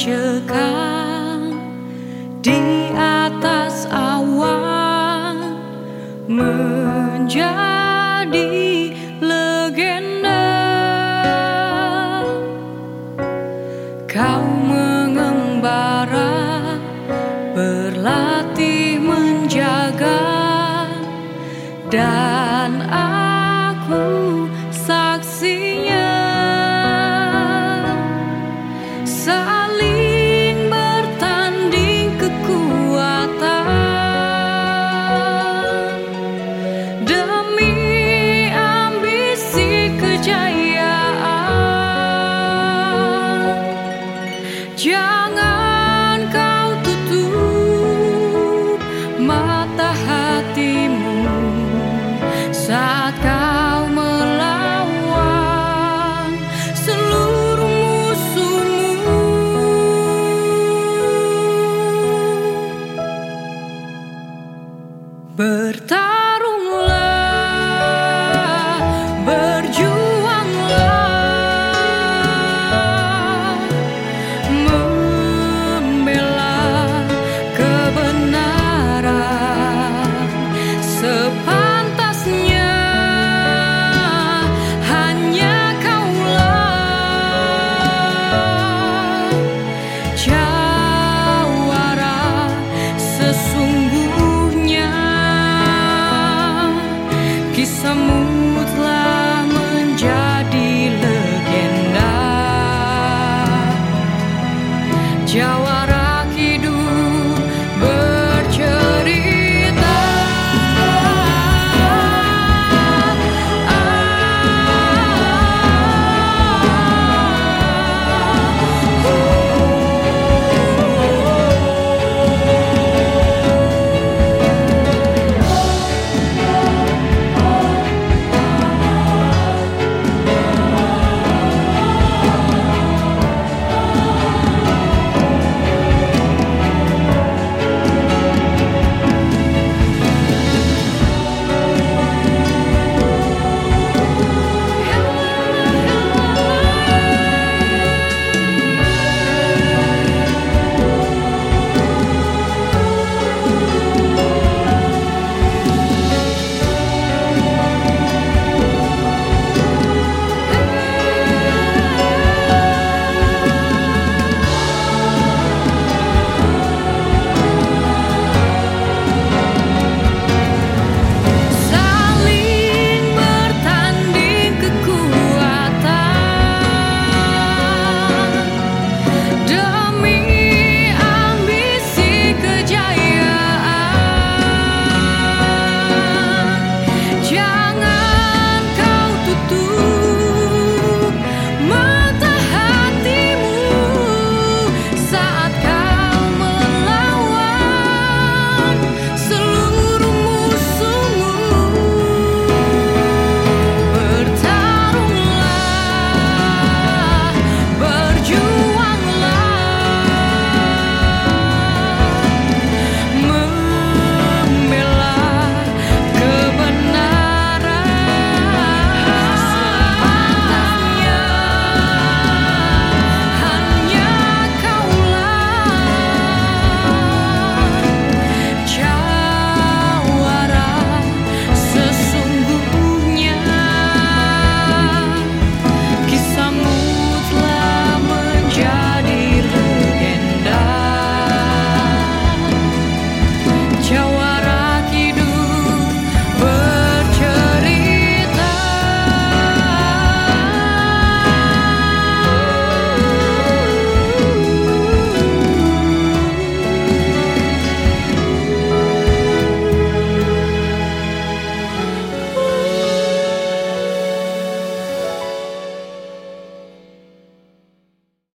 mencekam di atas awan menjadi legenda. Kau mengembara berlatih menjaga dan Jawara